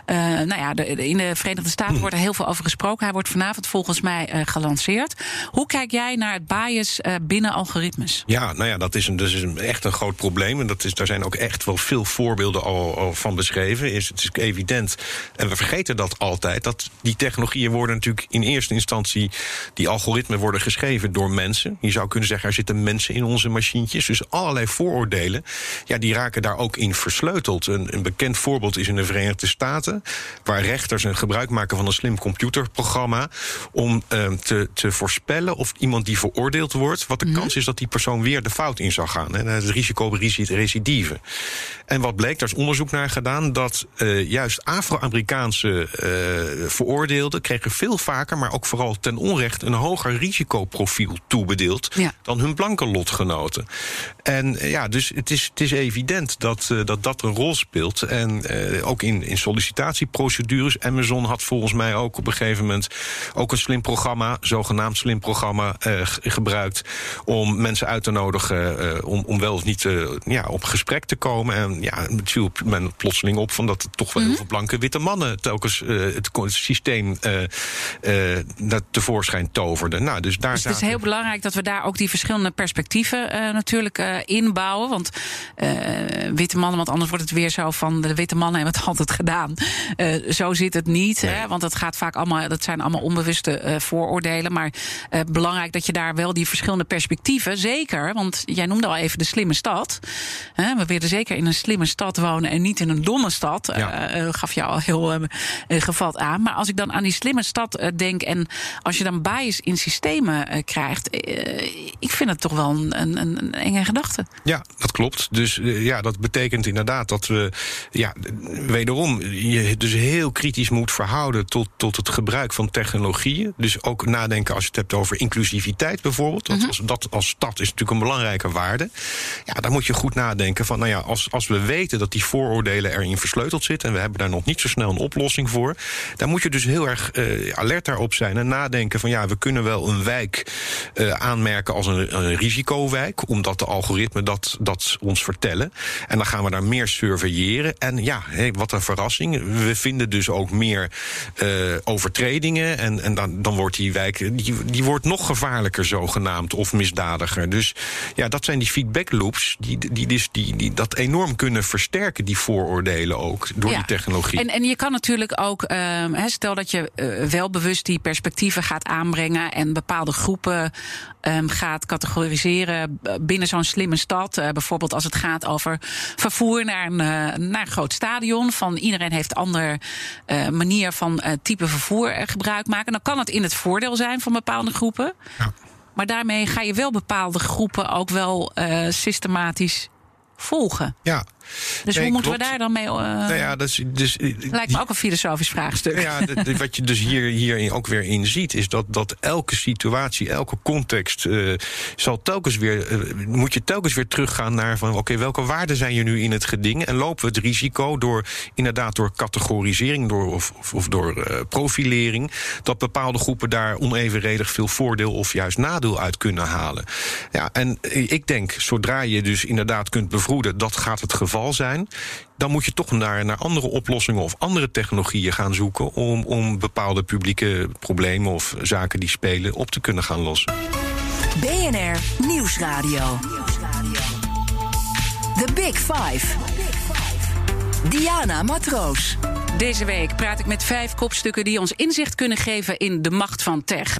nou ja, de, in de Verenigde Staten wordt er heel veel over gesproken. Hij wordt vanavond volgens mij gelanceerd. Hoe kijk jij naar het bias binnen algoritmes? Ja, nou ja, dat is, een, dat is een, echt een groot probleem. En dat is, daar zijn ook echt wel veel voorbeelden al, al van beschreven. Is, het is evident. En we vergeten dat altijd. Dat die technologieën worden natuurlijk in eerste instantie. Die algoritmen worden geschreven door mensen. Je zou kunnen zeggen, er zitten mensen in onze machientjes. Dus allerlei vooroordelen. Ja, die raken daar ook in versleuteld. Een, een bekend voorbeeld is in de Verenigde Staten, waar rechters een gebruik maken van een slim computerprogramma om uh, te, te voorspellen of iemand die veroordeeld wordt, wat de mm -hmm. kans is dat die persoon weer de fout in zou gaan. Hè, het risico recidive. En wat bleek, daar is onderzoek naar gedaan, dat uh, juist Afro-Amerikaanse uh, veroordeelden kregen veel vaker, maar ook vooral ten onrecht, een hoger risicoprofiel toebedeeld ja. dan hun blanke lotgenoten. En ja, dus het is, het is evident dat, dat dat een rol speelt. En ook in, in sollicitatieprocedures. Amazon had volgens mij ook op een gegeven moment ook een slim programma, zogenaamd slim programma, gebruikt om mensen uit te nodigen om, om wel of niet ja, op gesprek te komen. En ja, het plotseling op van dat er toch wel mm -hmm. heel veel blanke witte mannen telkens het, het systeem dat tevoorschijn toverden. Nou, dus daar dus het is heel belangrijk dat we daar ook die verschillende perspectieven natuurlijk inbouwen. Want witte mannen, want anders wordt het weer zo van de witte mannen hebben het altijd gedaan. Uh, zo zit het niet, nee. hè, want dat gaat vaak allemaal, dat zijn allemaal onbewuste uh, vooroordelen. Maar uh, belangrijk dat je daar wel die verschillende perspectieven, zeker, want jij noemde al even de slimme stad. Hè, we willen zeker in een slimme stad wonen en niet in een domme stad. Ja. gaf je al heel gevat aan. Maar als ik dan aan die slimme stad denk en als je dan bias in systemen krijgt, ik vind het toch wel een, een, een enge gedachte. Ja, dat klopt. Dus ja, dat betekent inderdaad dat we ja, wederom je dus heel kritisch moet verhouden tot, tot het gebruik van technologieën. Dus ook nadenken als je het hebt over inclusiviteit bijvoorbeeld. Dat, -hmm. als, dat als stad is natuurlijk een belangrijke waarde. Ja, dan moet je goed nadenken van, nou ja, als, als we weten dat die vooroordelen erin versleuteld zitten en we hebben daar nog niet zo snel een oplossing voor, dan moet je dus heel erg uh, alert daarop zijn en nadenken van, ja, we kunnen wel een wijk uh, aanmerken als een, een risicowijk, omdat de algoritmen dat, dat ons vertellen. En dan gaan we daar meer surveilleren. En ja, wat een verrassing. We vinden dus ook meer uh, overtredingen. En, en dan, dan wordt die wijk die, die wordt nog gevaarlijker zogenaamd of misdadiger. Dus ja, dat zijn die feedback loops die, die, die, die, die dat enorm kunnen versterken, die vooroordelen ook, door ja. die technologie. En, en je kan natuurlijk ook, uh, stel dat je uh, wel bewust die perspectieven gaat aanbrengen en bepaalde groepen um, gaat categoriseren binnen zo'n slimme stad. Uh, bijvoorbeeld als het gaat over vervoer naar een, uh, naar een groot stadion. Van iedereen heeft een andere uh, manier van type vervoer gebruik maken. Dan kan het in het voordeel zijn van bepaalde groepen. Ja. Maar daarmee ga je wel bepaalde groepen ook wel systematisch volgen. Ja, Dus Nee, hoe moeten we daar dan mee... eh, nou ja, dat is, dus, lijkt me ook een filosofisch vraagstuk. Ja, de- de- wat je dus hier, hierin ook weer in ziet, is dat, dat elke situatie, elke context, eh, zal telkens weer, eh, moet je telkens weer teruggaan naar van oké, welke waarden zijn je nu in het geding? En lopen we het risico door inderdaad door categorisering door, of, of, of door eh, profilering, dat bepaalde groepen daar onevenredig veel voordeel of juist nadeel uit kunnen halen. Ja, en eh, ik denk, zodra je dus inderdaad kunt bevroeden, dat gaat het geval zijn dan moet je toch naar, naar andere oplossingen of andere technologieën gaan zoeken om, om bepaalde publieke problemen of zaken die spelen op te kunnen gaan lossen. BNR Nieuwsradio. The Big Five. Diana Matroos. Deze week praat ik met vijf kopstukken die ons inzicht kunnen geven in de macht van tech.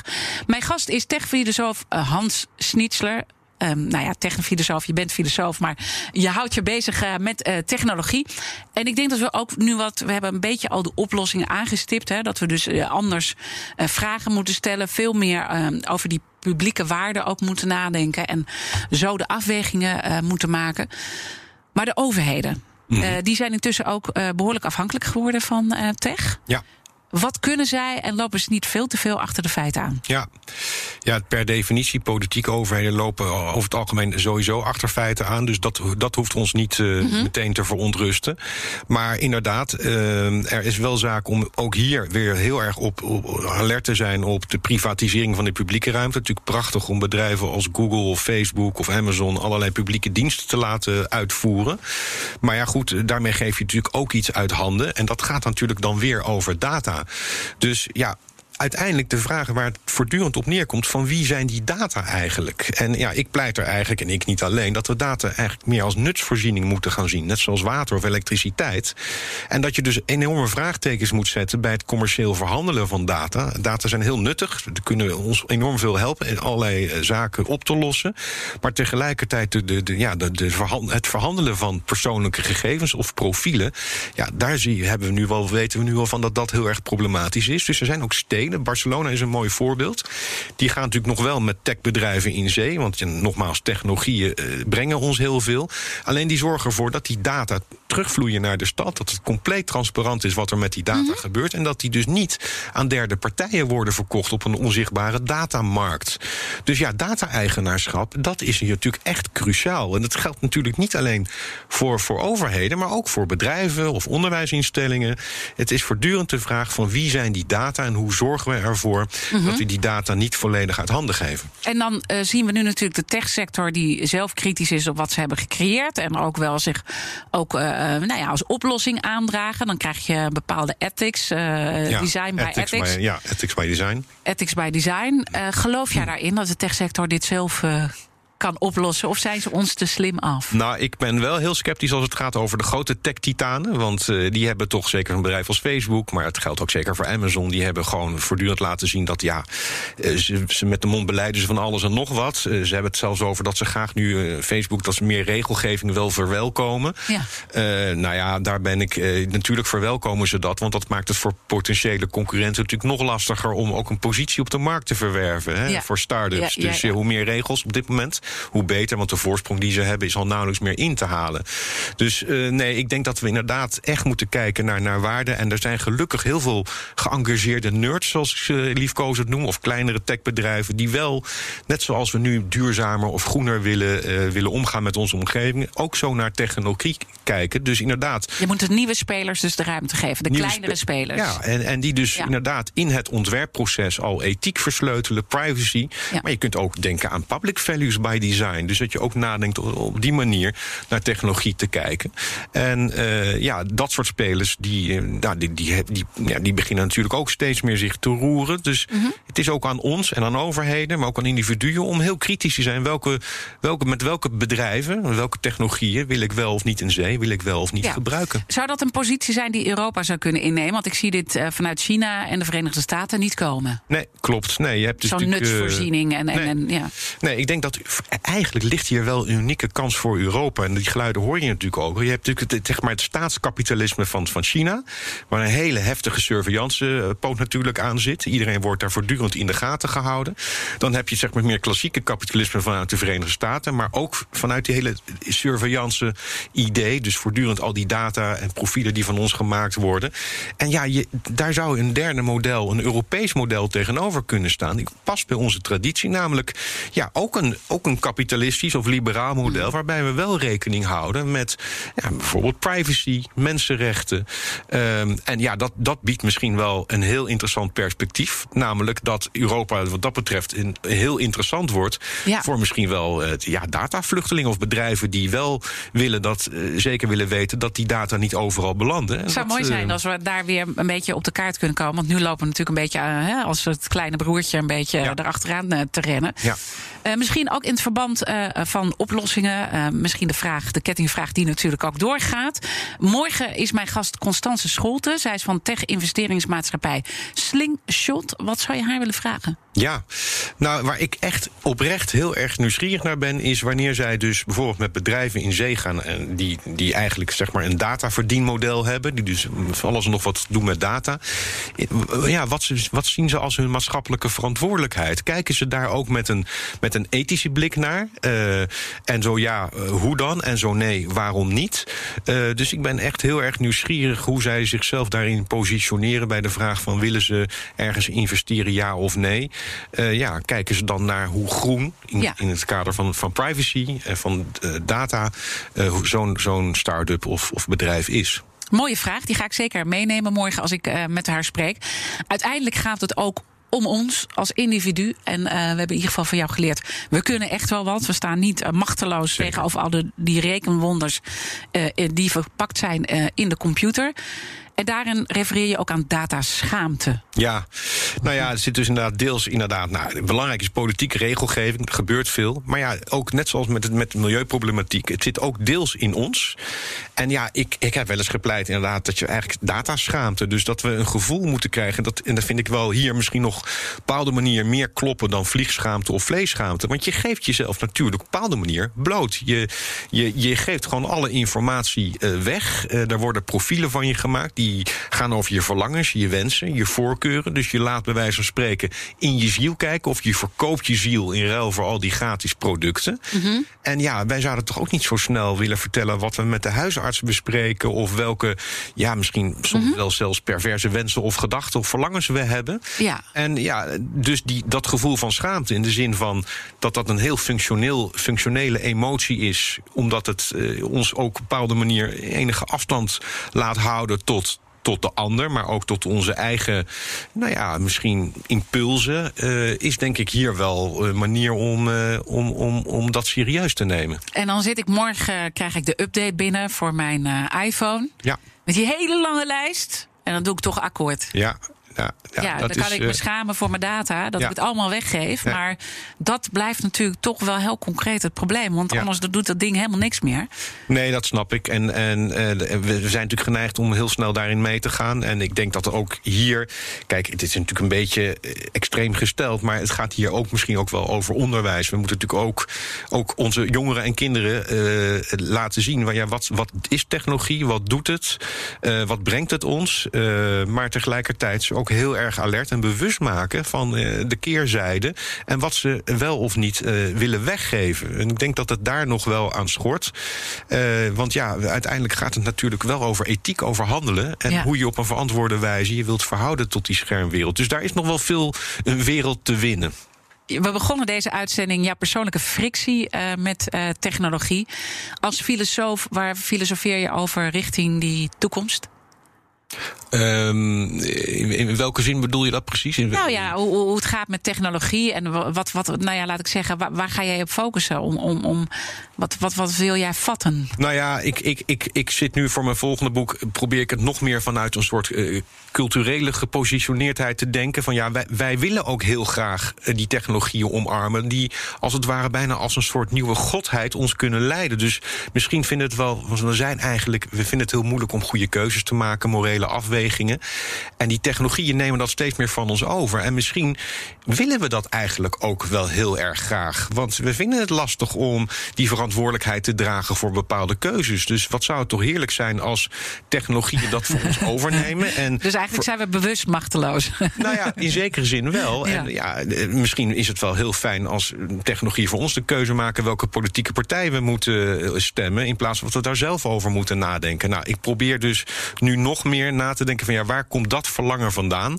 Mijn gast is techfilosoof eh, Hans Schnitzler. Ehm, nou ja, technofilosoof, je bent filosoof, maar je houdt je bezig eh, met eh, technologie. En ik denk dat we ook nu wat, we hebben een beetje al de oplossingen aangestipt. Hè, dat we dus eh, anders vragen moeten stellen, veel meer ehm, over die publieke waarden ook moeten nadenken. En zo de afwegingen moeten maken. Maar de overheden, eh, die zijn intussen ook eh, behoorlijk afhankelijk geworden van tech. Ja. Wat kunnen zij en lopen ze niet veel te veel achter de feiten aan? Ja. ja, per definitie, politieke overheden lopen over het algemeen sowieso achter feiten aan. Dus dat, dat hoeft ons niet eh, meteen te verontrusten. Maar inderdaad, eh, er is wel zaak om ook hier weer heel erg op, op alert te zijn op de privatisering van de publieke ruimte. Natuurlijk prachtig om bedrijven als Google of Facebook of Amazon allerlei publieke diensten te laten uitvoeren. Maar ja, goed, daarmee geef je natuurlijk ook iets uit handen. En dat gaat natuurlijk dan weer over data. Dus ja, uiteindelijk de vraag waar het voortdurend op neerkomt: van wie zijn die data eigenlijk? En ja, ik pleit er eigenlijk, en ik niet alleen, dat we data eigenlijk meer als nutsvoorziening moeten gaan zien. Net zoals water of elektriciteit. En dat je dus enorme vraagtekens moet zetten bij het commercieel verhandelen van data. Data zijn heel nuttig. Die kunnen ons enorm veel helpen in allerlei eh, zaken op te lossen. Maar tegelijkertijd de, de, ja, de, de het verhandelen van persoonlijke gegevens of profielen. Ja, daar zie, hebben we nu wel, weten we nu wel van dat dat heel erg problematisch is. Dus er zijn ook Barcelona is een mooi voorbeeld. Die gaan natuurlijk nog wel met techbedrijven in zee. Want nogmaals, technologieën eh, brengen ons heel veel. Alleen die zorgen ervoor dat die data terugvloeien naar de stad. Dat het compleet transparant is wat er met die data gebeurt. En dat die dus niet aan derde partijen worden verkocht op een onzichtbare datamarkt. Dus ja, data-eigenaarschap, dat is hier natuurlijk echt cruciaal. En dat geldt natuurlijk niet alleen voor, voor overheden, maar ook voor bedrijven of onderwijsinstellingen. Het is voortdurend de vraag van wie zijn die data en hoe zorgen we ervoor dat we die data niet volledig uit handen geven. En dan eh, zien we nu natuurlijk de techsector die zelf kritisch is op wat ze hebben gecreëerd. En ook wel zich ook eh, nou ja, als oplossing aandragen. Dan krijg je bepaalde ethics, eh, Ja, design by ethics. by- ja, ethics by design. Ethics by design. Eh, geloof jij daarin dat de techsector dit zelf eh, kan oplossen? Of zijn ze ons te slim af? Nou, ik ben wel heel sceptisch als het gaat over de grote tech-titanen. Want eh, die hebben toch zeker een bedrijf als Facebook. Maar het geldt ook zeker voor Amazon. Die hebben gewoon voortdurend laten zien dat ja, eh, ze, ze met de mond beleiden ze van alles en nog wat. Eh, ze hebben het zelfs over dat ze graag nu Facebook, dat ze meer regelgeving wel verwelkomen. Ja. Nou ja, daar ben ik. natuurlijk verwelkomen ze dat. Want dat maakt het voor potentiële concurrenten natuurlijk nog lastiger om ook een positie op de markt te verwerven. Hè, Ja. Voor start-ups. Ja, dus hoe meer regels op dit moment, hoe beter. Want de voorsprong die ze hebben is al nauwelijks meer in te halen. Dus eh, nee, ik denk dat we inderdaad echt moeten kijken naar, naar waarde. En er zijn gelukkig heel veel geëngageerde nerds, zoals ik ze liefkozend noem. Of kleinere techbedrijven die wel, net zoals we nu duurzamer of groener willen, eh, willen omgaan met onze omgeving, ook zo naar technologie kijken. Dus inderdaad, Je moet de nieuwe spelers dus de ruimte geven, de kleinere spe- spelers. Ja, en, en die dus Ja. inderdaad in het ontwerpproces al ethiek versleutelen, privacy. Ja. Maar je kunt ook denken aan public values by design. Dus dat je ook nadenkt op die manier naar technologie te kijken. En eh, ja, dat soort spelers, die, eh, nou, die, die, die, ja, die beginnen natuurlijk ook steeds meer zich te roeren. Dus Mhm. het is ook aan ons en aan overheden, maar ook aan individuen om heel kritisch te zijn. Welke, welke, met welke bedrijven, welke technologieën wil ik wel of niet in zee, wil ik wel of niet Ja. gebruiken? Zou dat een positie zijn die Europa zou kunnen innemen? Want ik zie dit eh, vanuit China en de Verenigde Staten niet komen. Nee, klopt. Nee, je hebt dus Zo'n nutsvoorziening. En, en, nee. en, ja. Nee, ik denk dat eigenlijk ligt hier wel een unieke kans voor Europa. En die geluiden hoor je natuurlijk ook. Je hebt natuurlijk het, zeg maar het staatskapitalisme van, van China, waar een hele heftige surveillance poot natuurlijk aan zit. Iedereen wordt daar voortdurend in de gaten gehouden. Dan heb je zeg maar meer klassieke kapitalisme vanuit de Verenigde Staten, maar ook vanuit die hele surveillance idee. Dus voortdurend al die data en profielen die van ons gemaakt worden. En ja, je, daar zou een derde model, een Europees model tegenover kunnen staan. Die past bij onze traditie, namelijk ja, ook, een, ook een kapitalistisch of liberaal model, mm. waarbij we wel rekening houden met ja, bijvoorbeeld privacy, mensenrechten. Um, en ja, dat, dat biedt misschien wel een heel interessant perspectief. Namelijk dat Europa wat dat betreft een, heel interessant wordt voor misschien wel uh, ja, datavluchtelingen of bedrijven die wel willen dat, uh, zeker willen weten dat die data niet overal belanden. Het zou mooi zijn uh, als we daar weer een beetje op de kaart kunnen komen. Want nu lopen we natuurlijk een beetje hè, als het kleine broertje een beetje ja. erachteraan te rennen. Ja. Uh, misschien ook in verband uh, van oplossingen. Uh, misschien de vraag, de kettingvraag die natuurlijk ook doorgaat. Morgen is mijn gast Constance Scholte. Zij is van tech-investeringsmaatschappij Slingshot. Wat zou je haar willen vragen? Ja, nou waar ik echt oprecht heel erg nieuwsgierig naar ben, is wanneer zij dus bijvoorbeeld met bedrijven in zee gaan en die, die eigenlijk zeg maar een dataverdienmodel hebben, die dus alles nog wat doen met data. Ja, wat, ze, wat zien ze als hun maatschappelijke verantwoordelijkheid? Kijken ze daar ook met een, met een ethische blik naar? Uh, en zo ja, hoe dan? En zo nee, waarom niet? Dus ik ben echt heel erg nieuwsgierig hoe zij zichzelf daarin positioneren bij de vraag van willen ze ergens investeren, ja of nee? Uh, ja, kijken ze dan naar hoe groen in, ja. in het kader van, van privacy en van uh, data uh, zo'n zo'n start-up of, of bedrijf is. Mooie vraag, die ga ik zeker meenemen morgen als ik met haar spreek. Uiteindelijk gaat het ook om ons als individu. En uh, we hebben in ieder geval van jou geleerd. We kunnen echt wel wat. We staan niet uh, machteloos Zeker. tegenover al de, die rekenwonders uh, die verpakt zijn in de computer. En daarin refereer je ook aan dataschaamte. Ja, nou ja, het zit dus inderdaad deels inderdaad. Nou, belangrijk is politieke regelgeving. Er gebeurt veel. Maar ja, ook net zoals met, het, met de milieuproblematiek. Het zit ook deels in ons. En ja, ik, ik heb wel eens gepleit inderdaad dat je eigenlijk dataschaamte. Dus dat we een gevoel moeten krijgen. Dat, en dat vind ik wel hier misschien nog op een bepaalde manier meer kloppen dan vliegschaamte of vleesschaamte. Want je geeft jezelf natuurlijk op een bepaalde manier bloot. Je, je, je geeft gewoon alle informatie uh, weg. Uh, er worden profielen van je gemaakt. Gaan over je verlangens, je wensen, je voorkeuren. Dus je laat bij wijze van spreken in je ziel kijken. Of je verkoopt je ziel in ruil voor al die gratis producten. Mm -hmm. En ja, wij zouden toch ook niet zo snel willen vertellen wat we met de huisarts bespreken. Of welke, ja, misschien soms mm -hmm. wel zelfs perverse wensen of gedachten of verlangens we hebben. Ja. En ja, dus die, dat gevoel van schaamte in de zin van dat dat een heel functioneel, functionele emotie is. Omdat het uh, ons ook op een bepaalde manier enige afstand laat houden tot, tot de ander, maar ook tot onze eigen, nou ja, misschien impulsen, uh, is denk ik hier wel een manier om, uh, om, om, om dat serieus te nemen. En dan zit ik morgen, krijg ik de update binnen voor mijn uh, iPhone. Ja. Met die hele lange lijst. En dan doe ik toch akkoord. Ja, ja, ja, ja dan kan is, ik me schamen voor mijn data, dat ja. ik het allemaal weggeef. Maar dat blijft natuurlijk toch wel heel concreet het probleem. Want anders doet dat ding helemaal niks meer. Nee, dat snap ik. En, en uh, we zijn natuurlijk geneigd om heel snel daarin mee te gaan. En ik denk dat er ook hier. Kijk, het is natuurlijk een beetje extreem gesteld. Maar het gaat hier ook misschien ook wel over onderwijs. We moeten natuurlijk ook, ook onze jongeren en kinderen uh, laten zien. Van, ja, wat, wat is technologie? Wat doet het? Uh, wat brengt het ons? maar tegelijkertijd ook heel erg alert en bewust maken van uh, de keerzijde. En wat ze wel of niet uh, willen weggeven. En ik denk dat het daar nog wel aan schort. Uh, want ja, uiteindelijk gaat het natuurlijk wel over ethiek, over handelen. En ja. hoe je op een verantwoorde wijze je wilt verhouden tot die schermwereld. Dus daar is nog wel veel een wereld te winnen. We begonnen deze uitzending, ja, persoonlijke frictie uh, met uh, technologie. Als filosoof, waar filosofeer je over richting die toekomst? Um, in, in, welke zin bedoel je dat precies? In nou ja, hoe, hoe, het gaat met technologie en wat, wat, nou ja, laat ik zeggen, waar, waar ga jij op focussen? Om, om, om, wat, wat, wat wil jij vatten? Nou ja, ik, ik, ik, ik zit nu voor mijn volgende boek, probeer ik het nog meer vanuit een soort uh, culturele gepositioneerdheid te denken. Van ja, wij, wij willen ook heel graag uh, die technologieën omarmen, die als het ware bijna als een soort nieuwe godheid ons kunnen leiden. Dus misschien vinden het wel, we zijn eigenlijk, we vinden het heel moeilijk om goede keuzes te maken, morele afwegingen. En die technologieën nemen dat steeds meer van ons over. En misschien willen we dat eigenlijk ook wel heel erg graag. Want we vinden het lastig om die verantwoordelijkheid te dragen voor bepaalde keuzes. Dus wat zou het toch heerlijk zijn als technologieën dat voor ons overnemen. En dus eigenlijk zijn we bewust machteloos. Nou ja, in zekere zin wel. En ja, misschien is het wel heel fijn als technologie voor ons de keuze maken welke politieke partij we moeten eh, stemmen. In plaats van dat we daar zelf over moeten nadenken. Nou, ik probeer dus nu nog meer na te denken van ja, waar komt dat verlangen vandaan?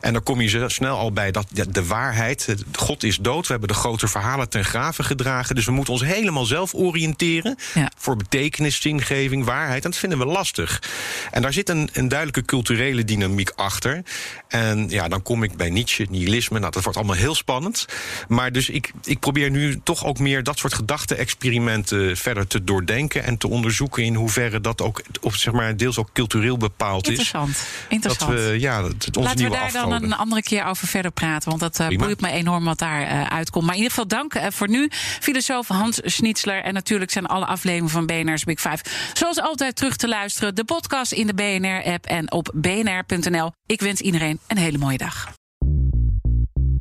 En dan kom je snel al bij dat de waarheid. God is dood. We hebben de grote verhalen ten graven gedragen. Dus we moeten ons helemaal zelf oriënteren. Voor betekenis, zingeving, waarheid. En dat vinden we lastig. En daar zit een, een duidelijke culturele dynamiek achter. En ja, dan kom ik bij Nietzsche, nihilisme. Nou, dat wordt allemaal heel spannend. Maar dus ik, ik probeer nu toch ook meer dat soort gedachte-experimenten verder te doordenken en te onderzoeken in hoeverre dat ook op, zeg maar, deels ook cultureel bepaald is. Interessant. Interessant. Dat we, ja, het, onze Laten we daar dan een andere keer over verder praten. Want dat uh, boeit me enorm wat daar uh, uitkomt. Maar in ieder geval dank uh, voor nu. Filosoof Hans Schnitzler. En natuurlijk zijn alle afleveringen van BNR's Big Five. Zoals altijd terug te luisteren. De podcast in de BNR-app en op bnr.nl. Ik wens iedereen een hele mooie dag.